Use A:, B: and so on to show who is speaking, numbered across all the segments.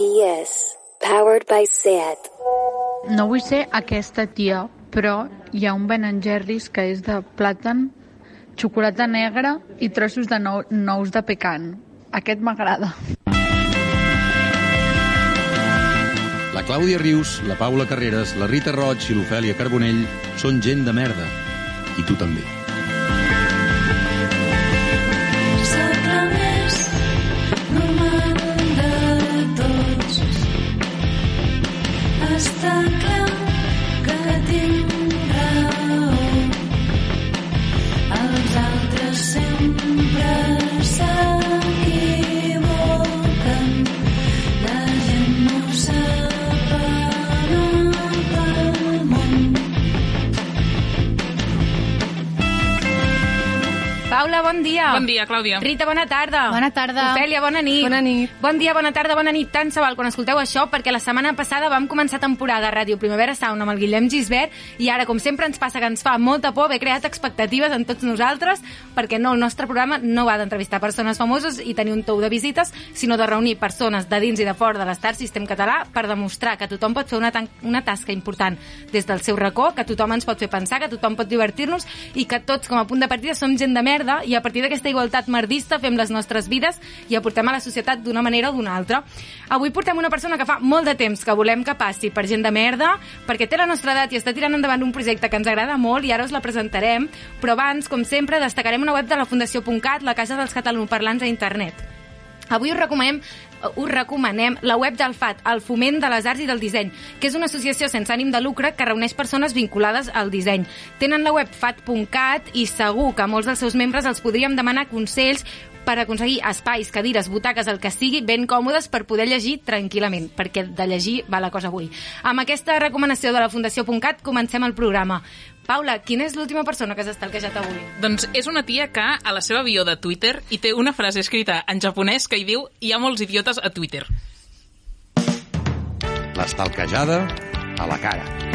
A: PS. Powered by SAT.
B: No vull ser aquesta tia, però hi ha un Ben Jerry's que és de plàtan, xocolata negra i trossos de nou, nous de pecan. Aquest m'agrada.
C: La Clàudia Rius, la Paula Carreras, la Rita Roig i l'Ofèlia Carbonell són gent de merda. I tu també.
D: Bon dia.
E: Bon dia, Clàudia.
D: Rita, bona tarda.
F: Bona tarda.
D: Ofèlia, bona nit.
F: Bona nit.
D: Bon dia, bona tarda, bona nit. Tant se val quan escolteu això, perquè la setmana passada vam començar temporada a Ràdio Primavera Sound amb el Guillem Gisbert i ara, com sempre, ens passa que ens fa molta por haver creat expectatives en tots nosaltres, perquè no, el nostre programa no va d'entrevistar persones famoses i tenir un tou de visites, sinó de reunir persones de dins i de fora de l'Star System català per demostrar que tothom pot fer una, una tasca important des del seu racó, que tothom ens pot fer pensar, que tothom pot divertir-nos i que tots, com a punt de partida, som gent de merda i a partir d'aquesta igualtat merdista fem les nostres vides i aportem a la societat d'una manera o d'una altra. Avui portem una persona que fa molt de temps que volem que passi per gent de merda, perquè té la nostra edat i està tirant endavant un projecte que ens agrada molt i ara us la presentarem, però abans, com sempre, destacarem una web de la Fundació.cat, la Casa dels Catalanoparlants a internet. Avui us recomanem us recomanem la web del FAT, el Foment de les Arts i del Disseny, que és una associació sense ànim de lucre que reuneix persones vinculades al disseny. Tenen la web fat.cat i segur que molts dels seus membres els podríem demanar consells per aconseguir espais, cadires, butaques, el que sigui, ben còmodes per poder llegir tranquil·lament, perquè de llegir va la cosa avui. Amb aquesta recomanació de la Fundació.cat comencem el programa. Paula, quina és l'última persona que has estalquejat avui?
E: Doncs és una tia que a la seva bio de Twitter hi té una frase escrita en japonès que hi diu hi ha molts idiotes a Twitter.
C: L'estalquejada a la cara.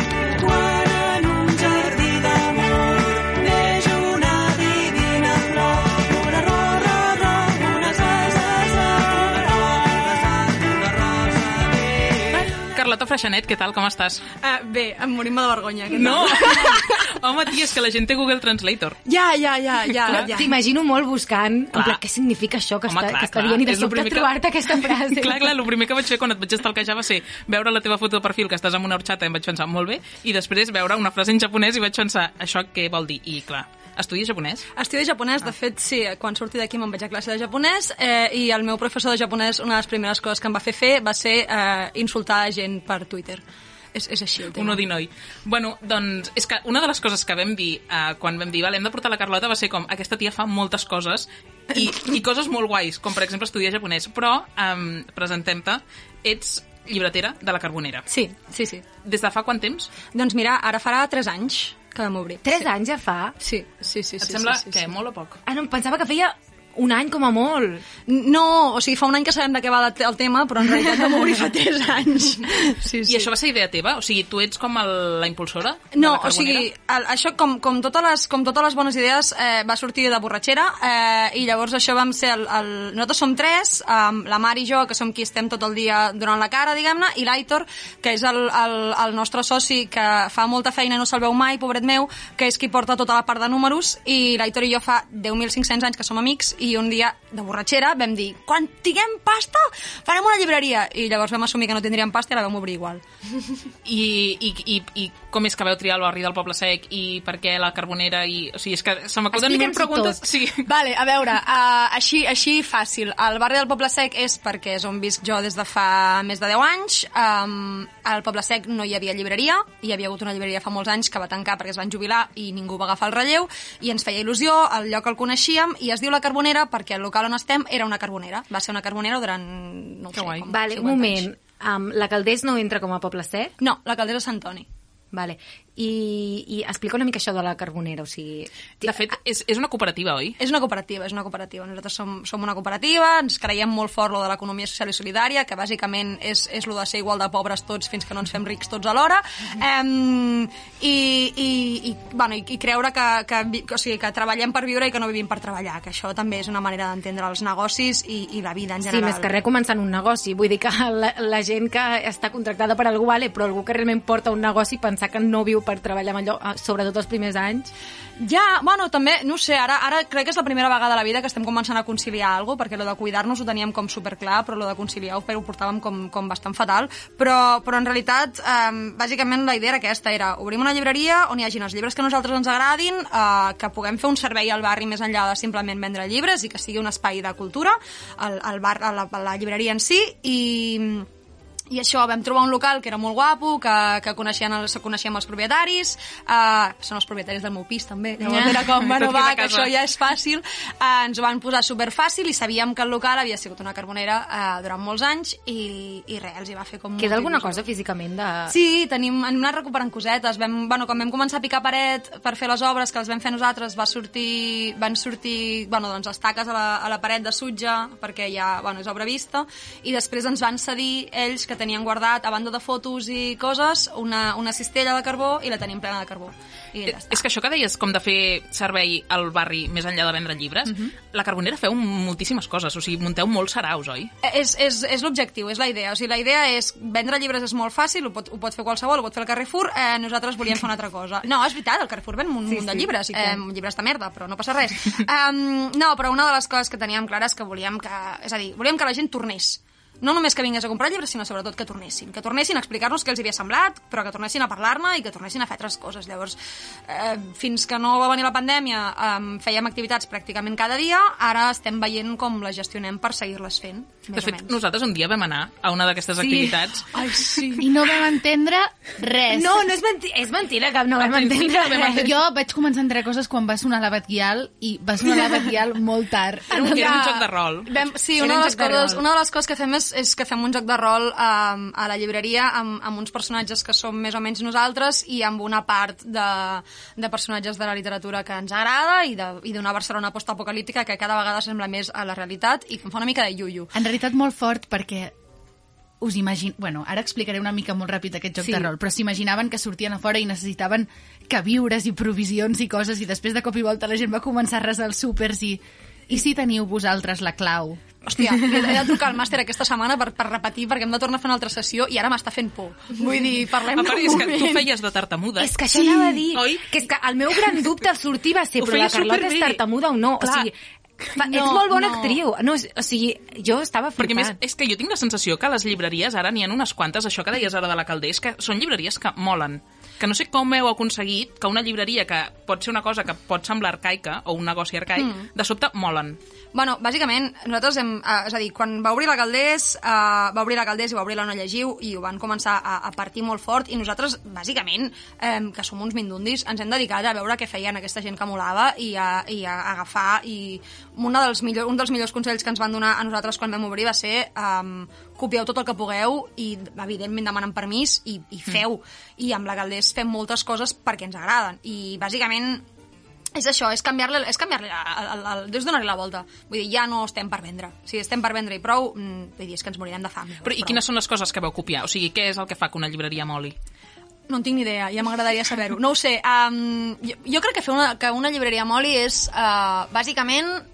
E: Carlota Freixanet, què tal, com estàs?
F: Uh, bé, em morim de vergonya. Què
E: No!
F: tal?
E: Home, tia, és que la gent té Google Translator.
F: Ja, ja, ja, ja. Ja.
D: T'imagino molt buscant, en
E: Clar.
D: pla, què significa això que,
E: Home,
D: està,
E: clar,
D: que està
E: clar.
D: dient i de sobte
E: que-
D: trobar-te aquesta frase.
E: clar, clar, el primer que vaig fer quan et vaig estalquejar va ser veure la teva foto de perfil que estàs amb una horxata i em vaig pensar molt bé i després veure una frase en japonès i vaig pensar això què vol dir? I clar, estudies japonès?
F: Estudio japonès, de fet, sí, quan surti d'aquí me'n vaig a classe de japonès eh, i el meu professor de japonès, una de les primeres coses que em va fer fer va ser eh, insultar gent per Twitter. És, és així el tema.
E: Un odinoi. Bueno, doncs, és que una de les coses que vam dir eh, quan vam dir, vale, hem de portar la Carlota, va ser com, aquesta tia fa moltes coses i, i coses molt guais, com per exemple estudiar japonès, però um, presentem-te, ets llibretera de la Carbonera.
F: Sí, sí, sí.
E: Des de fa quant temps?
F: Doncs mira, ara farà 3 anys que vam obrir.
D: Tres anys ja fa?
F: Sí, sí, sí.
E: Et
F: sí,
E: sembla
F: sí, sí,
E: que
F: sí.
E: molt o poc?
D: Ah, no, em pensava que feia un any com a molt.
F: No, o sigui, fa un any que sabem de què va el- tema, però en realitat vam obrir fa 3 anys. Sí,
E: I això va ser idea teva? O sigui, tu ets com el, la impulsora
F: No,
E: la
F: o sigui, el, això com, com, totes les, com totes les bones idees eh, va sortir de borratxera eh, i llavors això vam ser el, el... Nosaltres som tres, um, la Mar i jo, que som qui estem tot el dia donant la cara, diguem-ne, i l'Aitor, que és el, el, el nostre soci que fa molta feina i no se'l veu mai, pobret meu, que és qui porta tota la part de números i l'Aitor i jo fa 10.500 anys que som amics i un dia de borratxera vam dir quan tinguem pasta farem una llibreria i llavors vam assumir que no tindríem pasta i la vam obrir igual.
E: I, i, i, I com és que veu triar el barri del Poble Sec i per què la Carbonera i... O sigui, és que se m'acuden mil preguntes.
D: tot.
E: Sí.
F: Vale, a veure, uh, així, així fàcil. El barri del Poble Sec és perquè és on visc jo des de fa més de 10 anys. Um, al Poble Sec no hi havia llibreria, hi havia hagut una llibreria fa molts anys que va tancar perquè es van jubilar i ningú va agafar el relleu, i ens feia il·lusió, el lloc el coneixíem, i es diu La Carbonera perquè el local on estem era una carbonera. Va ser una carbonera durant, no
E: Que
F: sé,
E: guai.
F: com
D: Vale, un
F: 50
D: moment.
F: anys.
D: Um, la Caldés no entra com a poble sec?
F: No, la Caldera Sant Antoni.
D: Vale. I, i explica una mica això de la Carbonera, o sigui...
E: De fet, és, és una cooperativa, oi?
F: És una cooperativa, és una cooperativa. Nosaltres som, som una cooperativa, ens creiem molt fort lo de l'economia social i solidària, que bàsicament és, és lo de ser igual de pobres tots fins que no ens fem rics tots alhora, um, i, i, i, bueno, i, i creure que, que, o sigui, que treballem per viure i que no vivim per treballar, que això també és una manera d'entendre els negocis i, i la vida en
D: Sí,
F: general.
D: més que res començant un negoci. Vull dir que la, la gent que està contractada per algú, vale, però algú que realment porta un negoci, pensar que no viu per treballar amb allò, eh, sobretot els primers anys...
F: Ja, bueno, també, no sé, ara, ara crec que és la primera vegada a la vida que estem començant a conciliar alguna perquè lo de cuidar-nos ho teníem com superclar, però lo de conciliar ho, ho portàvem com, com bastant fatal, però, però en realitat, eh, bàsicament la idea era aquesta, era obrim una llibreria on hi hagin els llibres que a nosaltres ens agradin, eh, que puguem fer un servei al barri més enllà de simplement vendre llibres i que sigui un espai de cultura, al, al bar, la, la llibreria en si, i, i això, vam trobar un local que era molt guapo, que, que coneixien els, coneixíem els propietaris, uh, són els propietaris del meu pis també, llavors era com, bueno, va, que això ja és fàcil, uh, ens ho van posar superfàcil i sabíem que el local havia sigut una carbonera uh, durant molts anys i, i res, els hi va fer com...
D: Queda alguna cosa físicament de...
F: Sí, tenim, hem anat recuperant cosetes. Vam, bueno, quan vam començar a picar paret per fer les obres que les vam fer nosaltres, va sortir, van sortir bueno, doncs, les taques a la, a la paret de sutge, perquè ja bueno, és obra vista, i després ens van cedir ells que tenien guardat, a banda de fotos i coses, una, una cistella de carbó i la tenim plena de carbó. I ja està.
E: És que això que deies, com de fer servei al barri més enllà de vendre llibres,
F: Mhm.
E: la Carbonera feu moltíssimes coses, o sigui, munteu molts saraus, oi?
F: És, és, és l'objectiu, és la idea. O sigui, la idea és vendre llibres és molt fàcil, ho pot, ho pot fer qualsevol, ho pot fer el Carrefour, eh, nosaltres volíem fer una altra cosa. No, és veritat, el Carrefour ven un
D: Sí,
F: munt de
D: sí,
F: llibres,
D: i què?
F: eh, llibres de merda, però no passa res. um, no, però una de les coses que teníem clares és que volíem que, és a dir, volíem que la gent tornés. No només que vingués a comprar llibres, sinó sobretot que tornessin. Que tornessin a explicar-nos què els havia semblat, però que tornessin a parlar-ne i que tornessin a fer altres coses. Llavors, eh, fins que no va venir la pandèmia, eh, fèiem activitats pràcticament cada dia, ara estem veient com les gestionem per seguir-les fent, més o
E: fet, nosaltres un dia vam anar a una d'aquestes activitats
F: Ai, sí.
B: I no vam entendre res.
D: No, no és, menti és mentira que no vam entendre res.
B: Jo vaig començar a entendre coses quan va sonar la Batguial i va sonar la Batguial molt tard.
E: Era un, era un joc de rol.
F: Vam, sí, una
D: un
F: de, les
D: de
F: coses,
D: rol.
F: una de les coses que fem és, és que fem un joc de rol um, a la llibreria amb, amb uns personatges que som més o menys nosaltres i amb una part de, de personatges de la literatura que ens agrada i de- i d'una Barcelona postapocalíptica que cada vegada sembla més a la realitat i que em fa una mica de iuiu.
B: En realitat molt fort perquè us imagin... Bueno, ara explicaré una mica molt ràpid aquest joc
D: Sí.
B: de rol, però s'imaginaven que sortien a fora i necessitaven queviures i provisions i coses i després de cop i volta la gent va començar a resar els súpers i... I si teniu vosaltres la clau?
F: Hòstia, he, de trucar al màster aquesta setmana per, per repetir perquè hem de tornar a fer una altra sessió i ara m'està fent por. Vull dir, parlem
E: A part,
F: d'un
E: és que tu
F: moment.
E: feies de tartamuda.
D: És que això sí. anava a dir.
E: Oi?
D: Que és que el meu gran dubte al sortir va ser,
E: Ho
D: però la Carlota és
E: superbé.
D: tartamuda o no?
E: Clar.
D: O sigui, fa,
F: No,
D: ets molt bona
F: no.
D: actriu. No, és- o sigui, jo estava
E: Perquè a més,
D: flipant.
E: és que jo tinc la sensació que les llibreries ara n'hi ha unes quantes, això que deies ara de la Calders, que són llibreries que molen. Que no sé com heu aconseguit que una llibreria que pot ser una cosa que pot semblar arcaica, o un negoci arcaic, mm. de sobte molen.
F: Bueno, bàsicament, nosaltres hem... Eh, és a dir, quan va obrir la Caldés, eh, va obrir la Caldés i va obrir la No Llegiu i ho van començar a, a partir molt fort i nosaltres, bàsicament, eh, que som uns mindundis, ens hem dedicat a veure què feien aquesta gent que molava i a, i a agafar i una dels millor, un dels millors consells que ens van donar a nosaltres quan vam obrir va ser um, copieu tot el que pugueu i, evidentment, demanen permís i, i feu. I amb la Caldés fem moltes coses perquè ens agraden. I, bàsicament, és això, és canviar-li és canviar és donar-li la volta. Vull dir, ja no estem per vendre. Si estem per vendre i prou, mm, vull dir, és que ens morirem de fam.
E: Però i
F: Prou.
E: quines són les coses que vau copiar? O sigui, què és el que fa que una llibreria moli?
F: No en tinc ni idea, ja m'agradaria saber-ho. No ho sé, um, jo, jo crec que fer una, que una llibreria moli és, uh, bàsicament,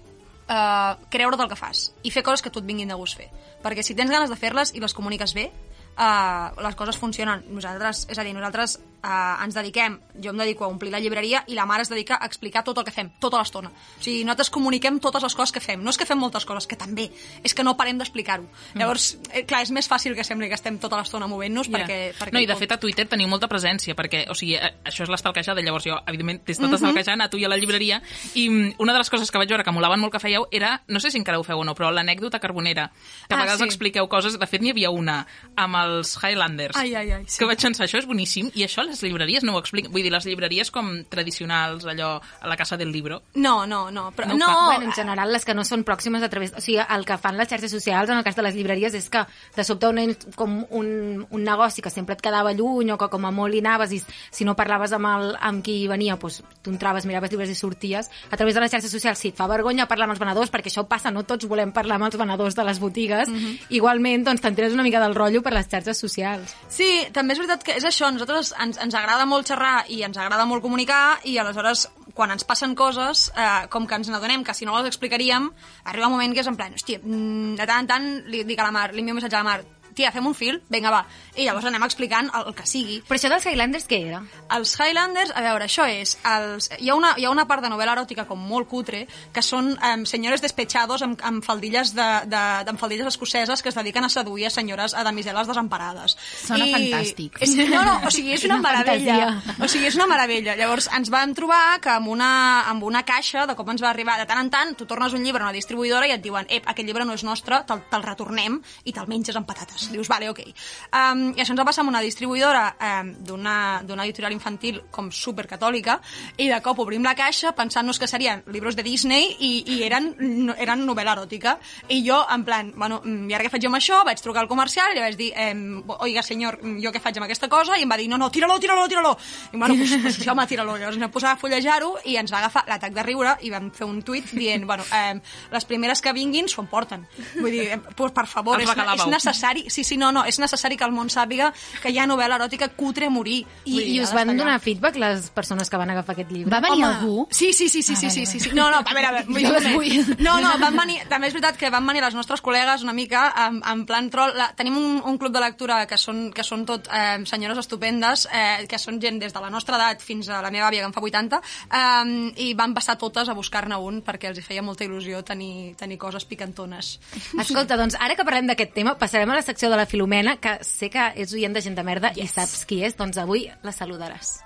F: uh, creure del que fas i fer coses que tu et vinguin de gust fer. Perquè si tens ganes de fer-les i les comuniques bé, uh, les coses funcionen. Nosaltres, és a dir, nosaltres uh, ens dediquem, jo em dedico a omplir la llibreria i la mare es dedica a explicar tot el que fem, tota l'estona. O sigui, nosaltres comuniquem totes les coses que fem. No és que fem moltes coses, que també, és que no parem d'explicar-ho. Llavors, eh, clar, és més fàcil que sembli que estem tota l'estona movent-nos
E: Ja.
F: perquè, perquè...
E: no, i de fet a Twitter teniu molta presència, perquè, o sigui, eh, això és l'estalquejada, llavors jo, evidentment, t'he estat estalquejant a tu i a la llibreria, i mm, una de les coses que vaig veure que molaven molt que fèieu era, no sé si encara ho feu o no, però l'anècdota carbonera, que a
F: Ah,
E: vegades
F: sí.
E: expliqueu coses, de fet n'hi havia una amb els Highlanders,
F: Ai, ai, ai, sí.
E: que vaig pensar, això és boníssim, i això les llibreries no ho expliquen. Vull dir, les llibreries com tradicionals, allò, a la Casa del Libro.
F: No, no, no. Però,
E: No
F: no.
D: Bueno, en general, les que no són pròximes a través... O sigui, el que fan les xarxes socials, en el cas de les llibreries, és que de sobte un, com un, un negoci que sempre et quedava lluny o que com a molt hi anaves i si no parlaves amb, el, amb qui venia, doncs, tu entraves, miraves llibres i sorties. A través de les xarxes socials, sí, et fa vergonya parlar amb els venedors, perquè això passa, no tots volem parlar amb els venedors de les botigues. Igualment, doncs, t'enteres una mica del rotllo per les xarxes socials.
F: Sí, també és veritat que és això, nosaltres ens, ens agrada molt xerrar i ens agrada molt comunicar i aleshores quan ens passen coses, eh, com que ens n'adonem que si no les explicaríem, arriba un moment que és en plan, hòstia, mm, de tant en tant li dic a la Mar, li envio un missatge a la Mar, tia, fem un fil, vinga, va. I llavors anem explicant el, el que sigui.
D: Però això dels Highlanders què era?
F: Els Highlanders, a veure, això és... Els, hi, ha una, hi ha una part de novel·la eròtica com molt cutre, que són um, senyores despechados amb, amb, faldilles de, de, amb faldilles escoceses que es dediquen a seduir a senyores a damiseles desemparades.
B: Sona fantàstic.
F: És, no, no, o sigui, és una,
D: Una
F: meravella.
D: fantasia.
F: O sigui, és una meravella. Llavors, ens vam trobar que amb una, amb una caixa, de cop ens va arribar, de tant en tant, tu tornes un llibre a una distribuïdora i et diuen, ep, aquest llibre no és nostre, te'l te retornem i te'l menges amb patates. Dius, vale, ok. Um, I això ens va passar amb una distribuïdora um, d'una editorial infantil com supercatòlica i de cop obrim la caixa pensant-nos que serien llibres de Disney i, i eren, no, eren novel·la eròtica. I jo, en plan, bueno, mm, i ara què faig jo amb això? Vaig trucar al comercial i li vaig dir, eh, oiga, senyor, jo què faig amb aquesta cosa? I em va dir, no, no, tira-lo, tira-lo, tira-lo. I bueno, pues, pues, sí, home, tira-lo. Llavors ens vam posar a fullejar-ho i ens va agafar l'atac de riure i vam fer un tuit dient, bueno, eh, les primeres que vinguin s'ho emporten. Vull dir, eh, pues, per favor, és, és necessari, sí, sí, no, no, és necessari que el món sàpiga que hi ha novel·la eròtica cutre a morir.
D: I,
F: dir,
D: i us van
F: allà.
D: donar feedback les persones que van agafar aquest llibre?
B: Va venir
F: Home,
B: algú?
F: Sí, sí, sí, sí, sí, sí, sí, sí. No, no, a veure, a veure,
B: Jo vull.
F: No, no, van venir, també és veritat que van venir les nostres col·legues una mica en, en plan troll. La, tenim un, un club de lectura que són, que són tot eh, senyores estupendes, eh, que són gent des de la nostra edat fins a la meva àvia, que en fa 80, eh, i van passar totes a buscar-ne un perquè els hi feia molta il·lusió tenir, tenir coses picantones.
D: Escolta, doncs ara que parlem d'aquest tema, passarem a la secció de la Filomena, que sé que és oient de gent de merda yes. i saps qui és, doncs avui la saludaràs.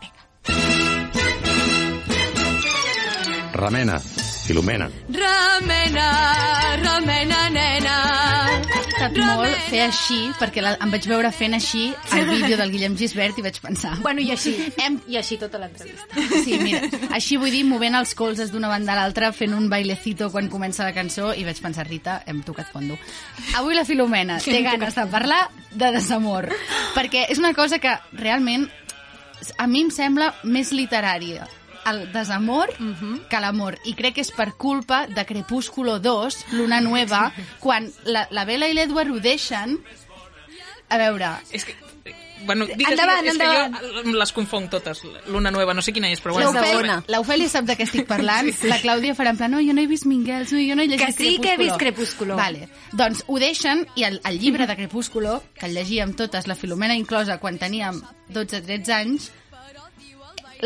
C: Remena, Filomena.
F: Remena, remena, nena.
B: costat molt fer així, perquè la, em vaig veure fent així el vídeo del Guillem Gisbert i vaig pensar...
D: Bueno, i així.
B: Hem...
D: I així tota l'entrevista.
B: Sí, mira, així vull dir, movent els colzes d'una banda a l'altra, fent un bailecito quan comença la cançó, i vaig pensar, Rita, hem tocat fondo. Avui la Filomena té ganes de parlar de desamor, perquè és una cosa que realment a mi em sembla més literària el desamor uh -huh. que l'amor. I crec que és per culpa de Crepúsculo 2, Luna Nueva, quan la, la Bella i l'Edward ho deixen... A veure,
E: És que... Bueno, digues,
D: Endavant,
E: digues, és
D: endavant.
E: que jo les confonc totes. Luna Nueva, no sé quina és, però bueno.
B: L'Ofèlia l'Ofèlia sap de què estic parlant, sí, sí. la Clàudia farà en plan, no, jo no he vist Mingels, no, jo no he llegit
D: Que sí que he vist Crepúsculo.
B: Vale. Doncs ho deixen, i el, el llibre de Crepúsculo, que el llegíem totes, la Filomena inclosa, quan teníem 12-13 anys,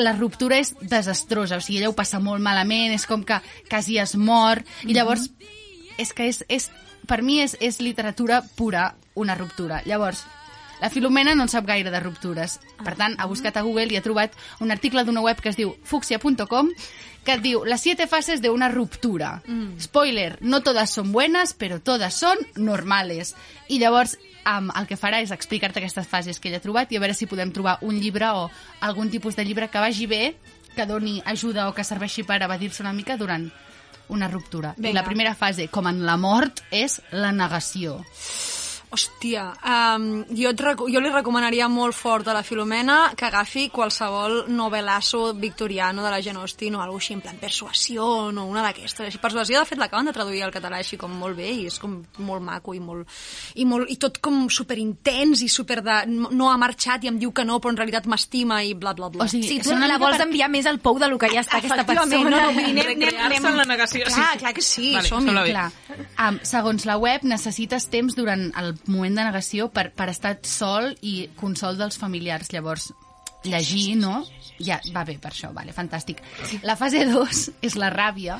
B: la ruptura és desastrosa, o sigui, ella ho passa molt malament, és com que quasi es mor, i llavors és que és, és per mi és, és literatura pura una ruptura. Llavors, la Filomena no en sap gaire de ruptures. Per tant, ha buscat a Google i ha trobat un article d'una web que es diu fucsia.com que et diu las siete fases de una ruptura. Mm. Spoiler, no todas son buenas, pero todas son normales. I llavors um, el que farà és explicar-te aquestes fases que ella ha trobat i a veure si podem trobar un llibre o algun tipus de llibre que vagi bé, que doni ajuda o que serveixi per evadir-se una mica durant una ruptura. I
F: Vinga.
B: la primera fase, com en la mort, és la negació.
F: Hòstia, um, jo, et jo li recomanaria molt fort a la Filomena que agafi qualsevol novelasso victoriano de la Jane Austen o alguna així, en plan persuasió o una d'aquestes. Persuasió, de fet, l'acaben de traduir al català així com molt bé i és com molt maco i molt... I, molt, i tot com superintens i super de... No, no ha marxat i em diu que no, però en realitat m'estima i bla, bla, bla.
B: O sigui,
D: Sí, tu
B: una
D: la vols
B: per-
D: enviar més al pou de lo que ja està aquesta
F: Efectivament,
D: persona.
F: no, no, anem, anem,
E: Recrear-se
F: anem...
E: en la negació,
F: Clar,
E: sí.
F: clar que sí,
E: Vale,
F: som-hi.
B: Clar. Um, segons la web, necessites temps durant el moment de negació per, per estar sol i consol dels familiars. Llavors, llegir, no? Ja, va bé per això, vale, fantàstic. La fase 2 és la ràbia.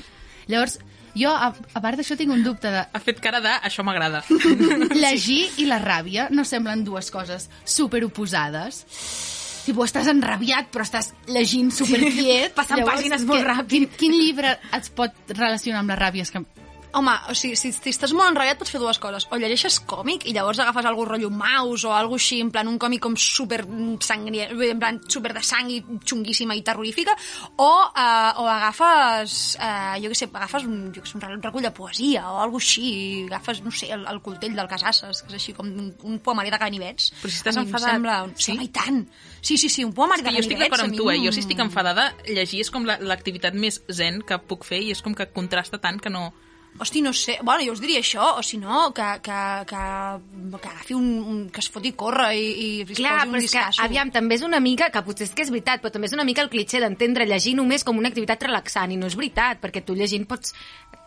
B: Llavors, jo, a, a part d'això, tinc un dubte de...
E: Ha fet cara de això m'agrada.
B: Llegir i la ràbia no semblen dues coses superoposades. Tipo, estàs enrabiat, però estàs llegint superquiet.
D: Passant pàgines molt ràpid.
B: Quin, quin llibre et pot relacionar amb la ràbia? És que
F: Home, o sigui, si, si estàs molt enrabiat pots fer dues coses. O llegeixes còmic i llavors agafes algú rotllo mouse o algo així, en plan un còmic com super sangrient, en plan super de sang i xunguíssima i terrorífica, o, uh, o agafes, uh, jo què sé, agafes un, jo sé, un recull de poesia o algo així, i agafes, no sé, el, el coltell del Casasses, que és així com un, un poemari de ganivets.
E: Però si estàs enfadat-
F: Sembla,
E: sí?
F: sí? Home, i tant. Sí, sí, sí, un poemari de
E: jo estic
F: ganivets.
E: d'acord amb tu, eh? Jo si estic enfadada, llegir és com la- l'activitat més zen que puc fer i és com que contrasta tant que no...
F: Hosti, no sé, bueno, jo us diria això, o si no, que, que, que, que agafi un, un, que es foti a córrer i, i es
D: Clar,
F: posi un
D: però és que, aviam, també és una mica, que potser és que és veritat, però també és una mica el clitxé d'entendre llegir només com una activitat relaxant, i no és veritat, perquè tu llegint pots,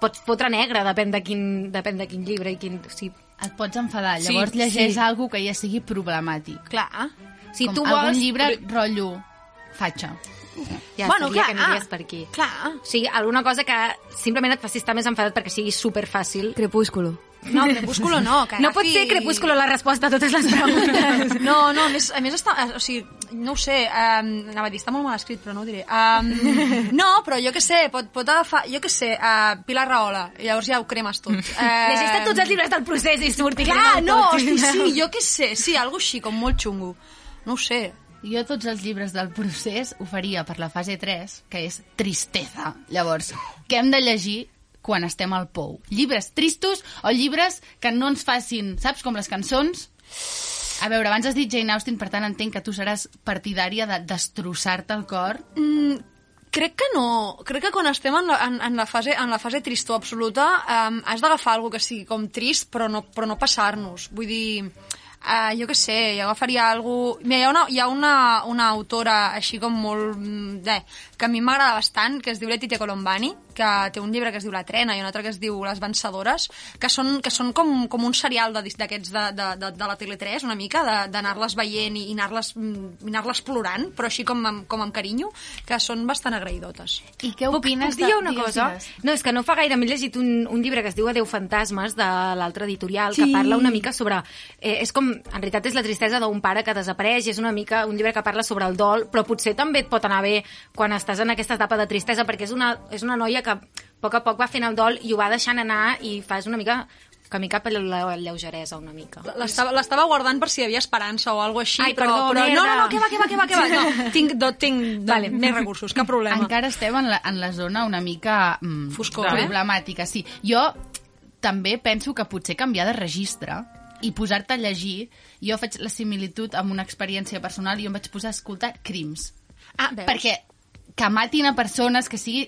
D: pots fotre negre, depèn de quin, depèn de quin llibre i quin... O sigui,
B: Et pots enfadar,
E: Sí,
B: llavors llegeix
D: sí.
B: algo que ja sigui problemàtic.
F: Clar.
D: si
B: Com
D: tu
B: algun
D: vols...
B: llibre, rotllo, fatxa.
D: Ja
F: bueno,
D: sabia
F: clar,
D: que aniries per aquí.
F: Clar.
D: O sigui, alguna cosa que simplement et faci estar més enfadat perquè sigui superfàcil.
G: Crepúsculo.
F: No, Crepúsculo no. Que
D: No pot ser Crepúsculo la resposta a totes les preguntes.
F: No, no, a més, a més està, o sigui, no ho sé, um, anava a dir, està molt mal escrit, però no ho diré. Um, no, però jo què sé, pot, pot agafar, jo què sé, uh, Pilar Rahola, i llavors ja ho cremes tot. Uh,
D: Llegeix-te tots els llibres del procés i surt i
F: Clar, no, hosti, sí, jo què sé, sí, algo així, com molt xungo. No ho sé.
B: Jo tots els llibres del procés ho faria per la fase 3, que és tristesa. Llavors, què hem de llegir quan estem al pou? Llibres tristos o llibres que no ens facin, saps, com les cançons? A veure, abans has dit Jane Austen, per tant entenc que tu seràs partidària de destrossar-te el cor.
F: Crec que no. Crec que quan estem en la, en, en la, fase, en la fase tristor absoluta um, has d'agafar alguna que sigui com trist però no, però no passar-nos. Vull dir, uh, jo què sé, jo agafaria algú... Mira, hi ha una, hi ha una, una autora així com molt... Eh, que a mi m'agrada bastant, que es diu Letitia Colombani, que té un llibre que es diu La trena i un altre que es diu Les vencedores, que són, que són com, com un serial de- d'aquests de, de, de, de la Tele3, una mica, de- d'anar-les veient i, i anar-les anar plorant, però així com amb, com amb carinyo, que són bastant agraïdotes.
B: I què
D: Puc,
B: opines
D: puc dir una
B: digues,
D: cosa?
B: digues.
D: No, és que no fa gaire m'he llegit un, un llibre que es diu Adeu fantasmes de l'altre editorial, que
F: Sí.
D: parla una mica sobre... Eh, és com, en realitat és la tristesa d'un pare que desapareix, és una mica un llibre que parla sobre el dol, però potser també et pot anar bé quan estàs en aquesta etapa de tristesa, perquè és una, és una noia que a poc a poc va fent el dol i ho va deixant anar i fas una mica camí cap a la lleugeresa una mica.
F: L'estava guardant per si hi havia esperança o alguna així,
D: Ai,
F: però,
D: perdó,
F: però no, no, no, que va, que va, que va, que va. No, tinc, do, tinc vale. més recursos, cap problema.
B: Encara estem en la, en la zona una mica mm,
F: Foscor, eh?
B: problemàtica, sí. Jo també penso que potser canviar de registre i posar-te a llegir, jo faig la similitud amb una experiència personal i jo em vaig posar a escoltar crims.
F: Ah, veus?
B: Perquè que matin a persones, que sigui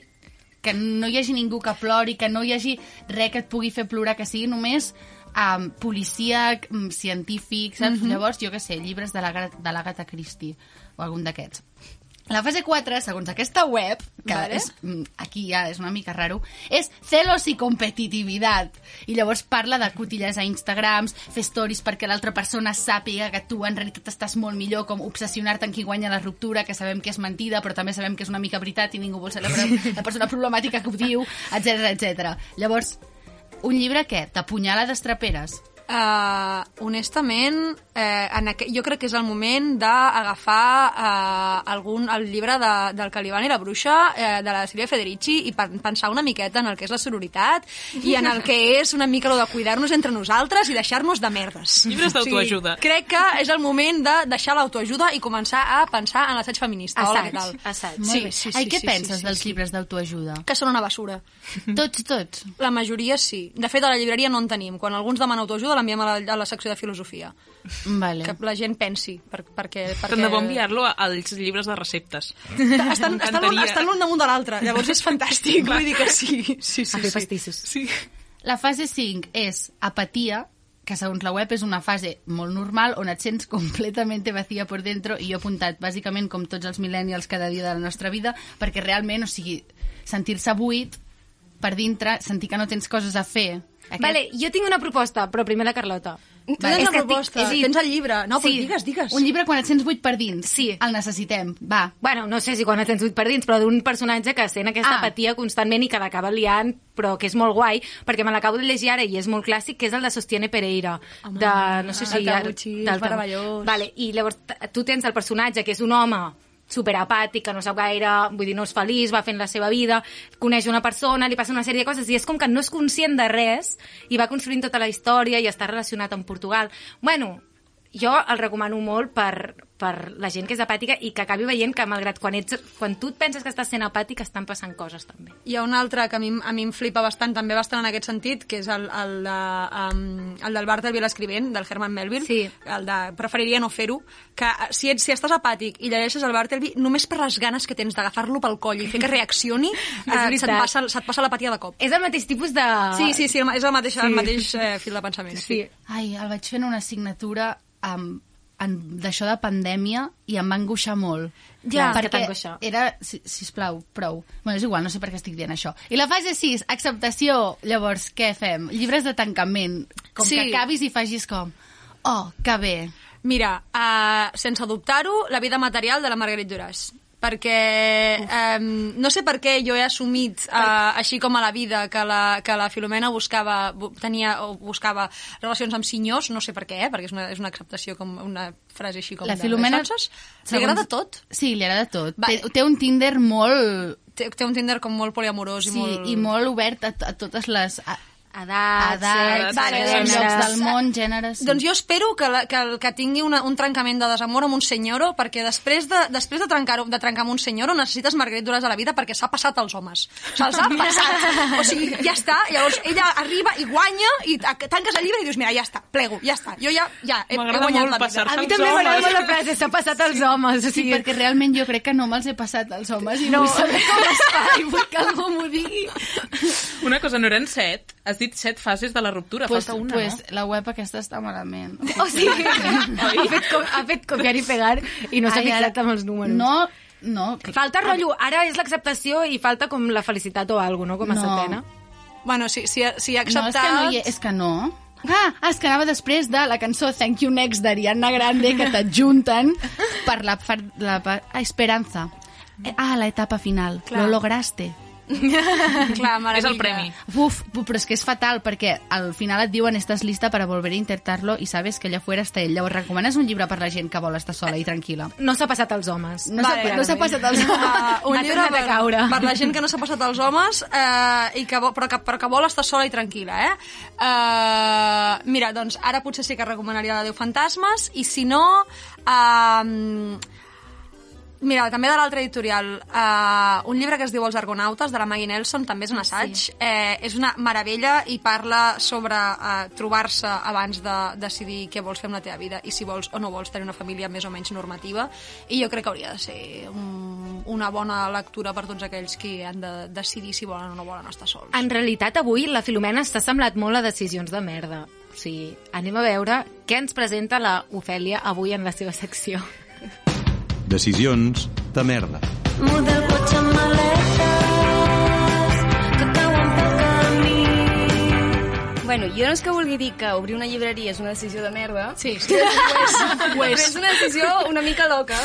B: que no hi hagi ningú que plori, que no hi hagi res que et pugui fer plorar, que sigui només um, policia, um, científic, saps? Llavors, jo què sé, llibres de l'Agatha de l'Agatha Christie o algun d'aquests. La fase 4, segons aquesta web, que
F: Vale.
B: és, mm, aquí ja és una mica raro, és celos i competitivitat. I llavors parla de cotilles a Instagrams, fer stories perquè l'altra persona sàpiga que tu en realitat estàs molt millor, com obsessionar-te en qui guanya la ruptura, que sabem que és mentida, però també sabem que és una mica veritat i ningú vol ser la, la persona problemàtica que ho diu, etc etc. Llavors, un llibre què? T'apunyala d'estraperes?
F: Uh, honestament, eh, en aqu... jo crec que és el moment d'agafar uh, algun, el llibre de, del Caliban i la bruixa eh, de la Silvia Federici i pen- pensar una miqueta en el que és la sororitat i en el que és una mica lo de cuidar-nos entre nosaltres i deixar-nos de merdes.
E: Llibres d'autoajuda.
F: crec que és el moment de deixar l'autoajuda i començar a pensar en l'assaig feminista. Hola, què tal?
D: assaig.
B: Molt
F: Sí,
B: bé.
F: sí, sí,
B: Ai, què
F: sí,
B: penses
F: sí, sí,
B: dels
F: sí.
B: llibres d'autoajuda?
F: Que són una basura.
B: Tots, tots.
F: La majoria sí. De fet, a la llibreria no en tenim. Quan algú ens demana autoajuda, l'enviem a, la, a la secció de filosofia.
B: Vale.
F: Que la gent pensi. Per, perquè, perquè...
E: Tant de bo enviar-lo als llibres de receptes.
F: Estan, estan, estan l'un damunt de l'altre. Llavors és fantàstic. Vull dir que sí. Sí, sí,
D: A fer
F: sí.
D: pastissos.
E: Sí.
B: La fase 5 és apatia, que segons la web és una fase molt normal on et sents completament vacía por dentro i jo he apuntat bàsicament com tots els millennials cada dia de la nostra vida perquè realment, o sigui, sentir-se buit per dintre, sentir que no tens coses a fer. Aquest...
D: Vale, jo tinc una proposta, però primer la Carlota.
F: Tu
B: Vale,
F: tens
D: és
F: la
D: que tinc-
F: proposta,
D: a dir-
F: tens el llibre. No, però
D: Sí.
F: digues, digues.
B: Un llibre quan et sents buit per dins.
D: Sí.
B: El necessitem. Va.
D: Bueno, no sé si quan et tens buit per dins, però d'un personatge que sent aquesta
B: Ah.
D: apatia constantment i que l'acaba liant, però que és molt guai, perquè me l'acabo de llegir ara i és molt clàssic, que és el de Sostiene Pereira.
F: Home,
D: de, no sé si
F: el
D: ja-
F: Tabucchi, és
D: del
F: meravellós.
D: Vale, I llavors tu tens el personatge, que és un home superapàtic, que no sap gaire, vull dir, no és feliç, va fent la seva vida, coneix una persona, li passa una sèrie de coses, i és com que no és conscient de res, i va construint tota la història i està relacionat amb Portugal. Bueno, jo el recomano molt per, per la gent que és apàtica i que acabi veient que malgrat quan, ets, quan tu et penses que estàs sent apàtic estan passant coses també.
F: Hi ha un altre que a mi, a mi em flipa bastant, també bastant en aquest sentit, que és el, el, de, um, el del Bartel l'escrivent, del Herman Melville,
D: Sí.
F: el de preferiria no fer-ho, que si, ets, si estàs apàtic i llegeixes el Bartleby, només per les ganes que tens d'agafar-lo pel coll i fer que reaccioni, eh, se't, passa, se't passa l'apatia de cop.
D: És el mateix tipus de...
F: Sí, sí, sí, és el mateix,
D: Sí.
F: el mateix eh, fil de pensament.
D: Sí.
B: Ai, el vaig fer en una assignatura amb d'això de pandèmia i em va angoixar molt.
D: Ja, que
B: perquè era, si, sisplau, prou. Bueno, és igual, no sé per què estic dient això. I la fase 6, acceptació. Llavors, què fem? Llibres de tancament. Com
F: Sí.
B: que acabis i facis com... Oh, que bé.
F: Mira, uh, sense dubtar-ho, la vida material de la Marguerite Duras perquè um, no sé per què jo he assumit uh, així com a la vida que la, que la Filomena buscava bu- tenia o buscava relacions amb senyors, no sé per què, eh, perquè és una, és una acceptació com una frase així com
B: La
F: de
B: Filomena...
F: Li agrada tot?
B: Sí, li agrada tot.
F: Va.
B: Té, té un Tinder molt...
F: Té, té un Tinder com molt poliamorós i
B: Sí,
F: molt...
B: i molt obert a, a totes les... A,
D: Edats,
B: edats,
F: vale,
B: gèneres,
F: doncs-
B: llocs del món, gèneres... sí.
F: Doncs jo espero que, la, que, que tingui una, un trencament de desamor amb un senyoro, perquè després de, després de, trencar, de trencar amb un senyoro necessites Marguerite Duras a la vida perquè s'ha passat als homes. Se'ls ha passat. O sigui, ja està. Llavors ella arriba i guanya i ta- tanques el llibre i dius, mira, ja està, plego, ja està. Jo ja, ja he, he guanyat la vida.
D: A mi també m'agrada molt la frase, s'ha passat als homes. O
B: Sí,
D: sigui,
B: perquè realment jo crec que no me'ls he passat als homes i
D: No.
B: vull saber com es fa i vull que algú m'ho digui.
E: Una cosa, no eren set? Has dit set fases de la ruptura,
B: Pues,
E: falta una,
B: pues,
E: no?
B: la web aquesta està malament.
D: O sigui, ha fet, co ha fet copiar i pegar i no s'ha fixat amb els números.
B: No, no.
D: Falta rotllo, ara és l'acceptació i falta com la felicitat o alguna com a
B: No.
D: setena.
F: Bueno, si, si, si ha
B: No, és
F: acceptat...
B: que no, hi, és que no. Ah, ah, és que anava després de la cançó Thank You Next d'Ariana Grande que t'adjunten per la, per la per, ah, Esperanza. Eh, Ah, la etapa final.
F: Clar.
B: Lo lograste.
F: Clar, mare
E: És el premi.
B: Uf, però és que és fatal, perquè al final et diuen estàs lista para volver a intentarlo i sabes que allà fuera està ell. Llavors recomanes un llibre per la gent que vol estar sola i tranquil·la.
D: No s'ha passat als homes.
B: No s'ha no s'ha passat als
F: Uh, un llibre per,
D: caure.
F: per la gent que no s'ha passat als homes eh, i que vol, però, que, però que vol estar sola i tranquil·la, eh? Uh, mira, doncs ara potser sí que recomanaria la Déu Fantasmes i si no... Uh, Mira, també de l'altre editorial, uh, un llibre que es diu Els Argonautes, de la Maggie Nelson, també és un assaig. Sí. Eh, és una meravella i parla sobre uh, trobar-se abans de decidir què vols fer amb la teva vida i si vols o no vols tenir una família més o menys normativa. I jo crec que hauria de ser un, una bona lectura per tots aquells que han de decidir si volen o no volen estar sols.
D: En realitat, avui la Filomena està semblat molt a decisions de merda. O sigui, anem a veure què ens presenta la Ofèlia avui en la seva secció.
C: Decisions de merda.
H: Muda el cotxe amb maletes que cauen pel camí.
G: Bueno, jo no és que vulgui dir que obrir una llibreria és una decisió de merda,
F: Sí,
G: però és una decisió una mica loca,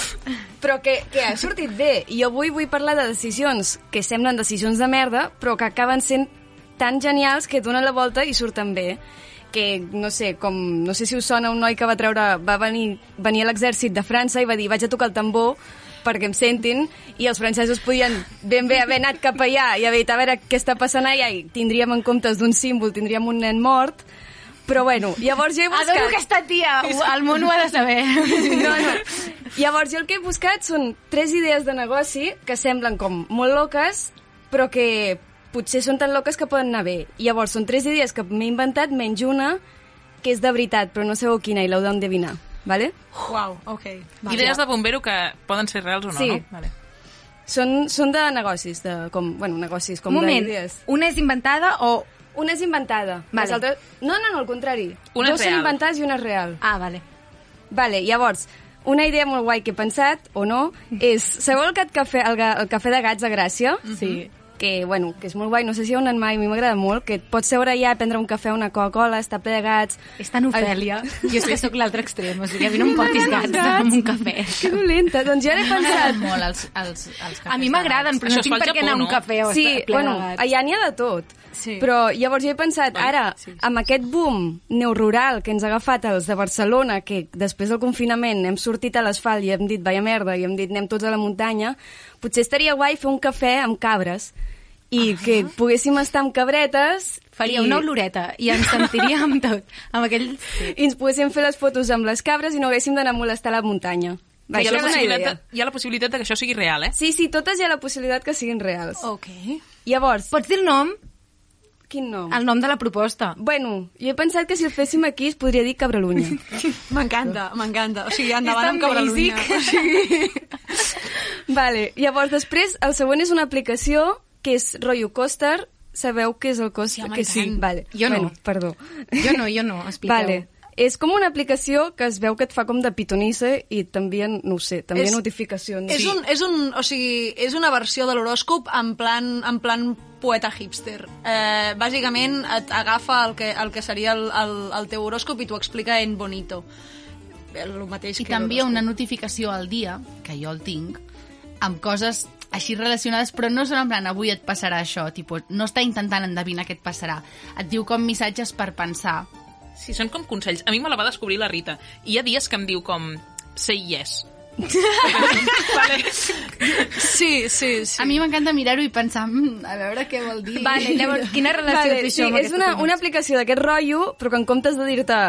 G: però que, que ha sortit bé. I jo avui vull parlar de decisions que semblen decisions de merda, però que acaben sent tan genials que donen la volta i surten bé que, no sé, com, no sé si us sona un noi que va treure, va venir, venir a l'exèrcit de França i va dir vaig a tocar el tambor perquè em sentin, i els francesos podien ben bé haver anat cap allà i haver dit a veure què està passant allà i tindríem en comptes d'un símbol, tindríem un nen mort, però bueno, llavors jo he buscat...
D: Adoro aquesta tia, el món ho ha de saber.
G: No, no. Llavors, jo el que he buscat són tres idees de negoci que semblen com molt loques, però que potser són tan loques que poden anar bé. I llavors, són tres idees que m'he inventat, menys una, que és de veritat, però no sabeu quina, i l'heu d'endevinar. Vale?
F: Uau, ok.
E: Idees de bombero que poden ser reals o no,
G: Sí.
E: no? Vale.
G: Són, són de negocis, de, com, bueno, negocis, com
D: moment,
G: d'idees.
D: una és inventada o...
G: Una és inventada.
D: Vale.
G: Les altres... No, no, no, al contrari.
E: Una és
G: Dos són inventades i una és real.
D: Ah, vale.
G: Vale, llavors, una idea molt guai que he pensat, o no, és... Sabeu el, cafè, el, el cafè de gats de Gràcia?
D: Sí.
G: Que, bueno, que és molt guai, no sé si hi heu anat mai, a mi m'agrada molt, que pots seure allà, prendre un cafè o una Coca-Cola, estar ple de gats...
D: És tan Ofèlia. Jo és que sóc l'altre extrem, o sigui, a mi no em portis gats amb un cafè.
G: Que dolenta, doncs jo ara he
B: M'agraden
G: pensat...
B: molt els, els, els cafès
D: A mi
B: de
D: m'agraden, però
E: Això
D: no tinc per què anar a un cafè o
G: Sí,
D: estar ple
G: bueno,
D: de gats.
G: allà n'hi ha de tot.
F: Sí.
G: Però llavors jo he pensat, ara, amb aquest boom neorural que ens ha agafat els de Barcelona, que després del confinament hem sortit a l'asfalt i hem dit, vaya merda, i hem dit, anem tots a la muntanya, potser estaria guai fer un cafè amb cabres i que poguéssim estar amb cabretes
D: Faria
G: i,
D: una oloreta i ens sentiríem tot. Amb aquell...
G: i ens poguéssim fer les fotos amb les cabres i no haguéssim d'anar a molestar la muntanya. Va,
E: Hi ha, la
G: és una
E: possibilitat, hi ha la possibilitat de que això sigui real, eh?
G: Sí, sí, totes hi ha la possibilitat que siguin reals.
F: Ok.
G: Llavors,
D: Pots dir el nom?
G: quin nom?
D: El nom de la proposta.
G: Bueno, jo he pensat que si el féssim aquí es podria dir Cabralunya.
F: M'encanta, m'encanta. O sigui, endavant amb
D: tan
F: Cabralunya. O sigui...
G: vale, llavors després el següent és una aplicació que és rotllo coaster. Sabeu què és el coaster?
F: Sí, home,
G: que
F: tant.
G: Vale.
D: Jo no.
G: Bueno, perdó.
D: Jo no, jo no, expliqueu.
G: Vale. És com una aplicació que es veu que et fa com de pitonissa i també, no ho sé, també
F: És-
G: notificacions.
F: És, un, és, un, o sigui, és una versió de l'horòscop en plan, en plan poeta hipster. Eh, bàsicament et agafa el que, el que seria el, el, el teu horòscop i t'ho explica en bonito. El mateix
B: I
F: que
B: t'envia una notificació al dia, que jo el tinc, amb coses així relacionades, però no són en plan avui et passarà això, tipus, no està intentant endevinar què et passarà. Et diu com missatges per pensar.
E: Sí, són com consells. A mi me la va descobrir la Rita. I hi ha dies que em diu com say yes. vale.
F: Sí, sí, sí.
B: A mi m'encanta mirar-ho i pensar, mm, a veure què vol dir.
D: Vale, llavors, quina relació
G: Vale,
D: té
G: sí,
D: això amb
G: és una, una aplicació d'aquest rotllo, però que en comptes de dir-te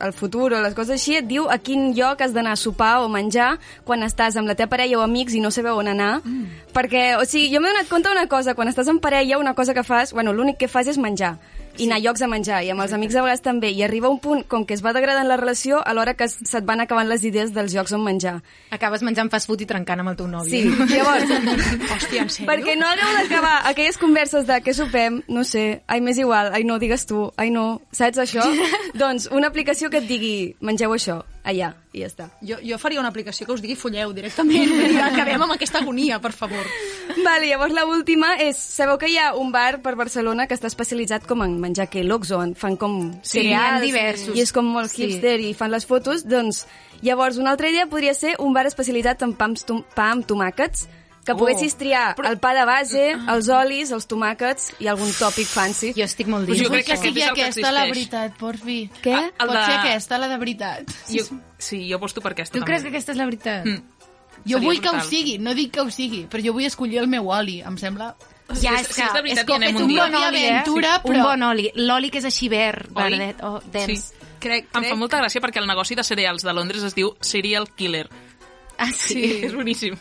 G: el futur o les coses així, et diu a quin lloc has d'anar a sopar o menjar quan estàs amb la teva parella o amics i no sabeu on anar. Mm. Perquè, o sigui, jo m'he donat compte d'una cosa, quan estàs en parella, una cosa que fas, bueno, l'únic que fas és menjar i anar a llocs a menjar, i amb els amics a vegades també, i arriba un punt, com que es va degradant la relació, alhora que es- se't van acabant les idees dels llocs on menjar.
D: Acabes menjant fast food i trencant amb el teu nòvio.
G: Sí, llavors,
F: Hòstia, en sèrio?
G: perquè no hagueu d'acabar aquelles converses de què sopem, no sé, ai, m'és igual, ai, no, digues tu, ai, no, saps això? doncs una aplicació que et digui, mengeu això, allà, i ja està.
F: Jo, jo faria una aplicació que us digui folleu directament. Dir, Acabem amb aquesta agonia, per favor.
G: Vale, llavors la última és, sabeu que hi ha un bar per Barcelona que està especialitzat com en menjar kellogg's on fan com
D: Sí,
G: cereals
D: diversos.
G: i és com molt
D: Sí.
G: hipster i fan les fotos, doncs llavors una altra idea podria ser un bar especialitzat en pa amb, tom pa amb tomàquets que
D: Oh.
G: poguessis triar el pa de base, els olis, els tomàquets i algun tòpic fancy.
D: Jo estic molt
E: Pues
D: dins.
E: jo crec que
B: que sigui
E: aquest és el que
B: aquesta la veritat, porfi.
G: Què?
E: Ah, el
B: Pot
E: de-
B: ser aquesta, la de veritat.
E: Jo, sí, jo aposto per aquesta
D: Tu creus que
E: també.
D: aquesta és la veritat?
E: Mm.
B: Jo
E: Seria
B: vull que ho
E: brutal.
B: sigui, no dic que ho sigui, però jo vull escollir el meu oli, em sembla...
D: Ja, és
E: és-
D: que
E: si és veritat,
D: és fet
E: un
D: un
E: dia.
D: bon oli, eh?
B: Aventura,
D: Un
B: però-
D: bon oli. L'oli que és així verd, verdet, o dens.
E: Sí.
F: Crec,
E: Em
F: crec...
E: fa molta gràcia perquè el negoci de cereals de Londres es diu Serial Killer.
D: Ah,
E: Sí,
D: sí.
E: és boníssim.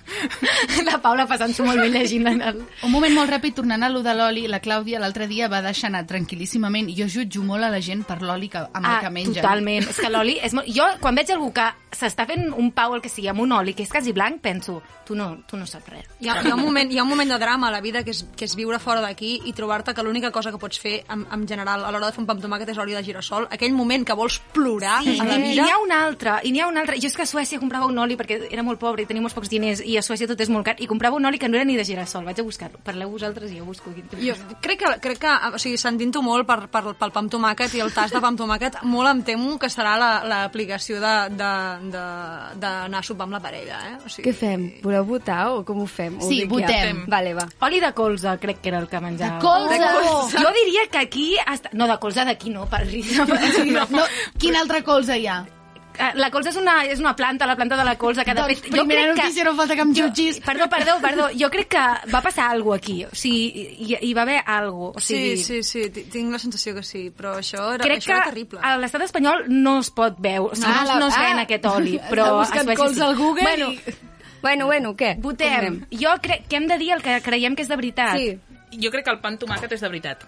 D: La Paula passant-s'ho molt bé llegint en el...
B: Un moment molt ràpid, tornant a lo de l'oli, la Clàudia l'altre dia va deixar anar tranquil·líssimament. Jo jutjo molt a la gent per l'oli que, amb el que menja.
D: Ah, totalment. És que l'oli és molt... Jo, quan veig algú que s'està fent un pau el que sigui amb un oli que és quasi blanc, penso, tu no, tu no saps res.
F: Hi ha, hi, ha un moment, hi ha un moment de drama a la vida que és, que és viure fora d'aquí i trobar-te que l'única cosa que pots fer en, en general a l'hora de fer un pa amb tomàquet és l'oli de girassol. Aquell moment que vols plorar
D: Sí,
F: a la
D: I n'hi
F: vida...
D: ha un altre, i n'hi ha un altre. Jo és que a Suècia comprava un oli perquè era molt pobre i tenia molts pocs diners i a Suècia tot és molt car i comprava un oli que no era ni de girassol. Vaig a buscar-lo. Parleu vosaltres i jo busco.
F: Jo crec que, crec que o sigui, sentint-ho molt per, per, pel pa amb tomàquet i el tas de pa amb tomàquet, molt em temo que serà la- l'aplicació la, de, de, de, d'anar a sopar amb la parella. Eh? O sigui,
G: Què fem? Voleu votar o com ho fem? Ho
B: Sí,
G: dic
B: votem.
G: Ja. Vale, va.
D: Oli de colza, crec que era el que menjava.
B: De colza!
D: De colza. Jo diria que aquí... Hasta... No, de colza d'aquí no, per
B: No, no, quin altre colze hi ha?
D: Eh, La colza és una, és una planta, la planta de la colza, que de
B: Doncs
D: fet... jo
B: primera
D: crec
B: notícia, no falta que em
D: jo-
B: jutgis.
D: Perdó, perdó, perdó. Jo crec que va passar alguna aquí. O sigui, hi, hi va haver alguna O
F: Sí,
D: sigui,
F: sí, sí, ti- tinc la sensació que sí, però això era,
D: Crec
F: això
D: que
F: era terrible.
D: a l'estat espanyol no es pot veure, o sigui,
B: Ah,
D: no,
B: la-
D: no es ven
B: ah,
D: aquest oli, però a
B: buscant
D: Suècia
B: colza
D: sí.
B: al Google
D: bueno,
B: i-
G: Bueno, bueno, què?
D: Votem. Jo crec que hem de dir el que creiem que és de veritat.
G: Sí.
E: Jo crec que el pa amb tomàquet és de veritat.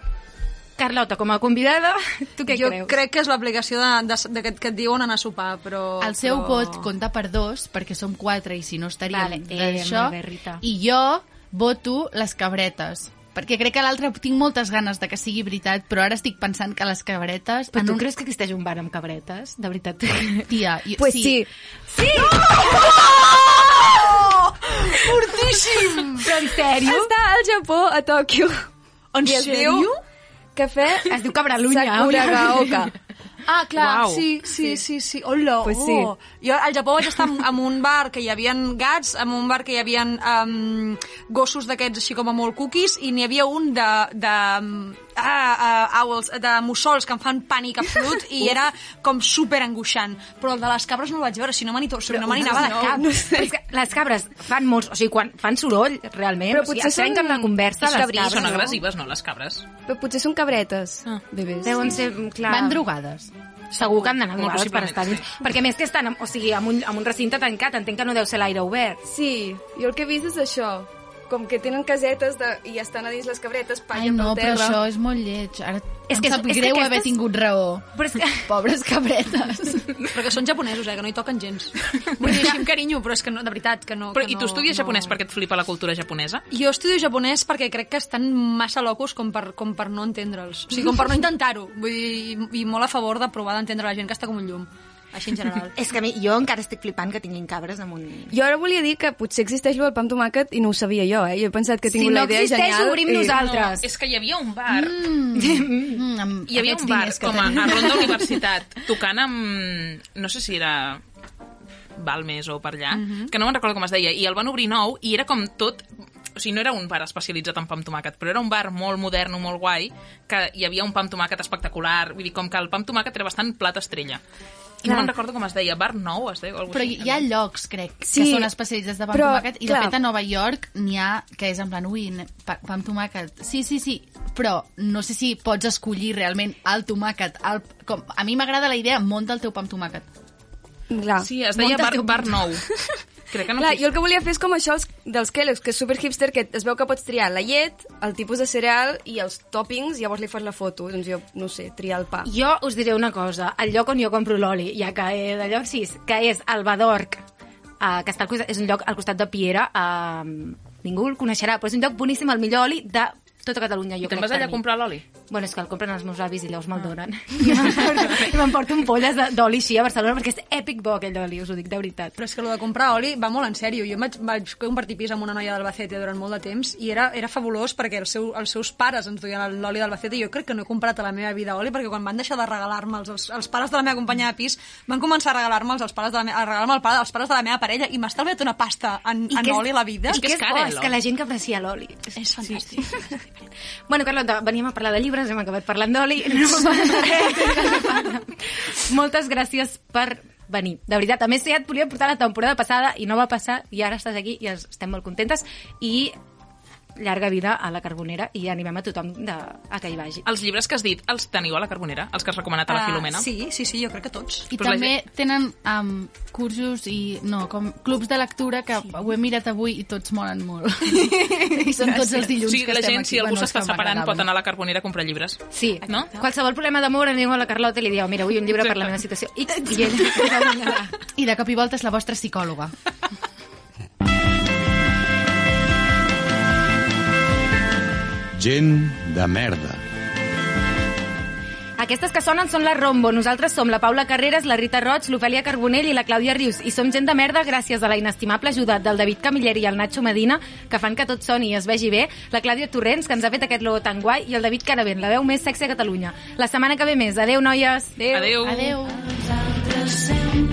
D: Carlota, com a convidada, tu què
F: jo
D: creus?
F: crec que és l'aplicació de, que, et diuen anar a sopar, però...
B: El seu
F: però...
B: vot compta per dos, perquè som quatre i si no estaríem
D: Vale, eh,
B: d'això.
D: Rita.
B: I jo voto les cabretes. Perquè crec que l'altre tinc moltes ganes de que sigui veritat, però ara estic pensant que les cabretes...
D: Però tu
B: un-
D: creus que existeix un bar amb cabretes? De veritat.
B: Tia, jo,
G: Pues sí.
D: Sí!
B: Porti
F: boníssim!
D: Però en sèrio?
G: Està al Japó, a Tòquio.
F: En sèrio?
G: diu Cafè
D: Es diu Cabralunya.
G: Sakuragaoka.
F: Ah, clar,
E: Uau.
F: sí, sí, sí, sí. Hola,
G: Pues
F: oh.
G: sí.
F: Jo al Japó vaig estar en, en un bar que hi havia gats, en un bar que hi havia um, gossos d'aquests així com a molt cookies, i n'hi havia un de, de ah, uh, owls, de mussols que em fan pànic absolut i era com super angoixant. Però el de les cabres no el vaig veure, si no me n'hi to- si no anava de cap.
G: No sé.
D: Però és que les cabres fan molts... O sigui, quan fan soroll, realment,
G: Però
D: o sigui,
G: potser són-
D: la conversa, les cabres.
E: Són
G: no?
E: agressives, no, les cabres?
G: Però potser són cabretes,
E: Ah.
G: bebès.
D: Deuen ser, clar...
B: Van drogades.
D: Segur que han d'anar
E: Molt
D: drogades per estar dins.
E: sí.
D: Perquè més que estan, o sigui, en un, en un recinte tancat, entenc que no deu ser l'aire obert.
G: Sí, jo el que he vist és això. Com que tenen casetes de... i estan a dins les cabretes,
B: Ai,
G: pallen
B: no,
G: pel
B: però
G: terra.
B: això és molt lleig. Ara
D: És
B: em
D: que-
B: sap
D: és que
B: greu
D: aquestes-
B: haver tingut raó.
D: Però és que...
B: Pobres cabretes.
F: Però que són japonesos, eh, que no hi toquen gens. Vull dir, així amb carinyo, però és que no, de veritat, que no...
E: Però,
F: que
E: I tu
F: no,
E: estudies
F: no...
E: japonès perquè et flipa la cultura japonesa?
F: Jo estudio japonès perquè crec que estan massa locos com per, com per no entendre'ls. O sigui, com per no intentar-ho. Vull dir, i, i molt a favor de provar d'entendre la gent que està com un llum. Així en general.
D: És que a mi, jo encara estic flipant que tinguin cabres damunt...
G: Jo ara volia dir que potser existeix el pa amb tomàquet i no ho sabia jo, eh? Jo he pensat que he
D: Si
G: tingut
D: no
G: la idea
D: existeix,
G: genial.
D: obrim
G: i-
D: nosaltres.
E: No, és que hi havia un bar
B: Mm, amb
E: hi havia
B: aquests
E: un bar com a, a Ronda Universitat tocant amb... no sé si era Balmes o per allà, que no me'n recordo com es deia, i el van obrir nou i era com tot... O sigui, no era un bar especialitzat en pa amb tomàquet, però era un bar molt modern, molt guai, que hi havia un pa amb tomàquet espectacular, vull dir, com que el pa amb tomàquet era bastant plat estrella. I no
G: Clar.
E: me'n recordo com es deia, bar nou es deia? o alguna
B: Però
E: cosa
B: hi ha
E: així.
B: llocs, crec,
G: Sí,
B: que són especialitzats de pa amb
G: però,
B: tomàquet, i de
G: clar.
B: fet a Nova York n'hi ha que és en plan, ui, pa, pa amb tomàquet. Sí, sí, sí, però no sé si pots escollir realment el tomàquet. El, com, a mi m'agrada la idea, munta el teu pa amb tomàquet.
G: Clar.
E: Sí, es deia bar,
B: teu
E: bar nou. Crec que no
G: Clar, jo el que volia fer és com això els, dels Kellogg's, que és super hipster, que es veu que pots triar la llet, el tipus de cereal i els toppings, llavors li fas la foto. Doncs jo, no sé, triar el pa.
D: Jo us diré una cosa, el lloc on jo compro l'oli, ja que he d'allò, sí, que és el Badorc, uh, que està al costat, és un lloc al costat de Piera, uh, ningú el coneixerà, però és un lloc boníssim, el millor oli de tota Catalunya, jo
E: Te'n
D: crec
E: vas allà a comprar l'oli?
D: Bueno, és que el compren els meus avis i llavors me'l donen. I m'emporto- I m'emporto un polles de- d'oli així a Barcelona perquè és èpic bo aquell oli, us ho dic de veritat.
F: Però és que el de comprar oli va molt en sèrio. Jo vaig, vaig compartir pis amb una noia d'Albacete durant molt de temps i era, era fabulós perquè el seu, els seus pares ens duien l'oli d'Albacete i jo crec que no he comprat a la meva vida oli perquè quan van deixar de regalar-me els, els, els pares de la meva companya de pis van començar a regalar-me els, els pares de la meva, a regalar-me el pare, els pares de la meva parella i m'ha estalviat una pasta en, en
D: que és-
F: oli la vida.
D: I
E: que
D: que
E: és
D: és,
E: car,
D: bo,
E: eh,
D: és
E: l'oli.
D: que la gent que aprecia l'oli.
F: És fantàstic.
D: Bueno, Carlota, veníem a parlar de llibres, hem acabat parlant d'oli. No. Moltes gràcies per venir. De veritat, a més, ja et volia portar la temporada passada i no va passar, i ara estàs aquí i es- estem molt contentes. I llarga vida a la Carbonera i animem a tothom de, a que hi vagi.
E: Els llibres que has dit, els teniu a la Carbonera? Els que has recomanat a la
F: Ah,
E: Filomena?
F: sí, sí, sí, jo crec que tots.
B: I
E: Però la
B: també tenen um, cursos i, no, com clubs de lectura que ho he mirat avui i tots molen molt. I són tots els dilluns
E: sigui,
B: que
E: la
B: estem
E: gent,
B: aquí.
E: si algú
B: Bueno,
E: s'està separant, pot anar a la Carbonera a comprar llibres.
D: Sí,
E: No?
D: Qualsevol problema d'amor aneu a la Carlota i li dieu, mira, vull un llibre per la meva situació X i ella
B: I de cop i volta és la vostra psicòloga.
C: Gent de merda.
D: Aquestes que sonen són la Rombo. Nosaltres som la Paula Carreras, la Rita Roig, l'Ofèlia Carbonell i la Clàudia Rius. I som gent de merda gràcies a la inestimable ajuda del David Camilleri i el Nacho Medina, que fan que tot soni i es vegi bé, la Clàudia Torrents, que ens ha fet aquest logo tan guai, i el David Caravent, la veu més sexy a Catalunya. La setmana que ve més. Adeu, noies.
E: Adeu.
B: Adeu.
H: Nosaltres sempre